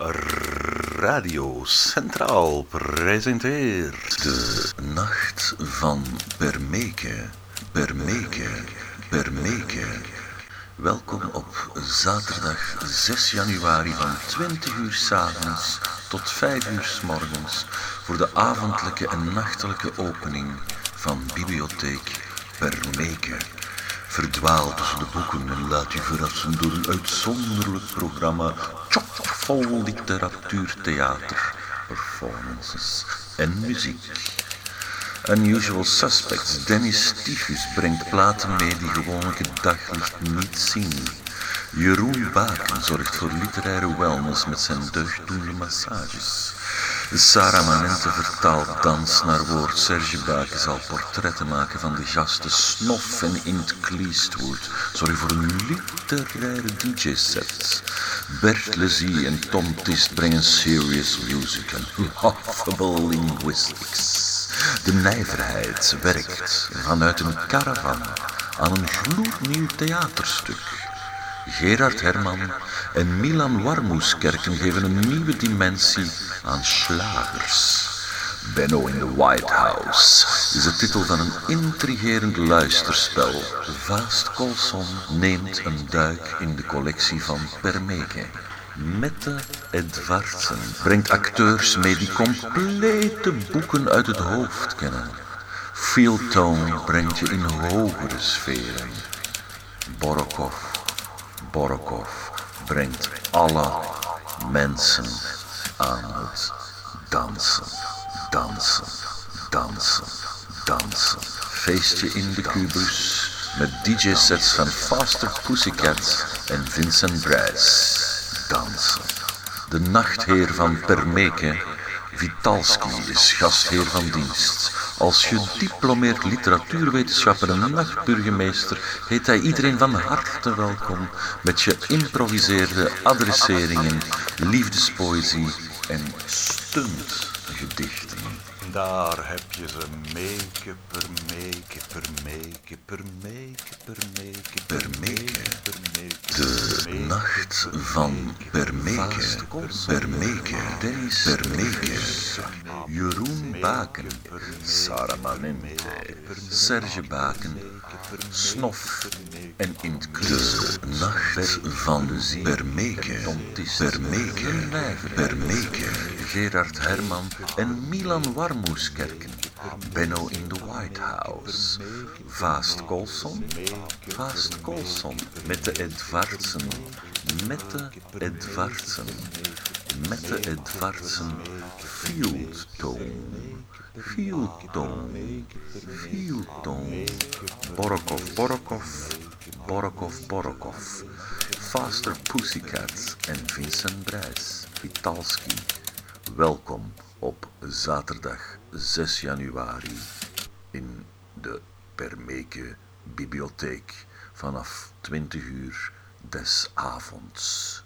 Radio Centraal presenteert de Nacht van Bermeke, Bermeke, Bermeke. Welkom op zaterdag 6 januari van 20 uur s avonds tot 5 uur s morgens voor de avondelijke en nachtelijke opening van Bibliotheek Bermeke. Verdwaal tussen de boeken en laat u verrassen door een uitzonderlijk programma chockvol literatuurtheater, performances en muziek. Unusual Suspects, Dennis Tyfus brengt platen mee die gewoonlijk het daglicht niet zien. Jeroen Baken zorgt voor literaire wellness met zijn deugddoende massages. Sarah Manente vertaalt dans naar woord. Serge Baken zal portretten maken van de gasten Snof en Int Cleestwood. Sorry voor een literaire DJ-set. Bert Lezie en Tom Tist brengen serious music en laughable linguistics. De nijverheid werkt vanuit een caravan aan een gloednieuw theaterstuk. Gerard Herman en Milan Warmoeskerken geven een nieuwe dimensie aan slagers. Benno in the White House is de titel van een intrigerend luisterspel. Vaast Colson neemt een duik in de collectie van Permeke. Mette Edvardsen brengt acteurs mee die complete boeken uit het hoofd kennen. Fieldtone brengt je in hogere sferen. Borokov, Borokov brengt alle mensen aan het dansen, dansen, dansen, dansen. Feestje in de kubus met DJ-sets van Faster Pussycat en Vincent Bryce. Dansen. De nachtheer van Permeke, Vitalski, is gastheer van dienst. Als gediplomeerd literatuurwetenschapper en nachtburgemeester heet hij iedereen van harte welkom met je improviseerde adresseringen, liefdespoëzie en stuntgedichten. Daar heb je ze, meke, per meke, per meke, per meke, per meke, per meke. Van Bermeke, Bermeke, Dennis Bermeke, Jeroen Baken, Sarah Manente, Serge Baken, Snof en Intkleur. De nacht van Bermeke, Bermeke, Bermeke, Gerard Herman en Milan Warmoeskerken. Benno in the White House. Vaast Colson, Vaast Colson met de Edvardsen, met de Edvardsen, met de Edvardsen, Field Tone, Field Tone, Field Tone, Borokov, Borokov, Borokov, Borokov, Faster Pussycats en Vincent Brijs, Vitalski. Welkom op zaterdag 6 januari in de Permeke Bibliotheek. Vanaf 20 uur des avonds.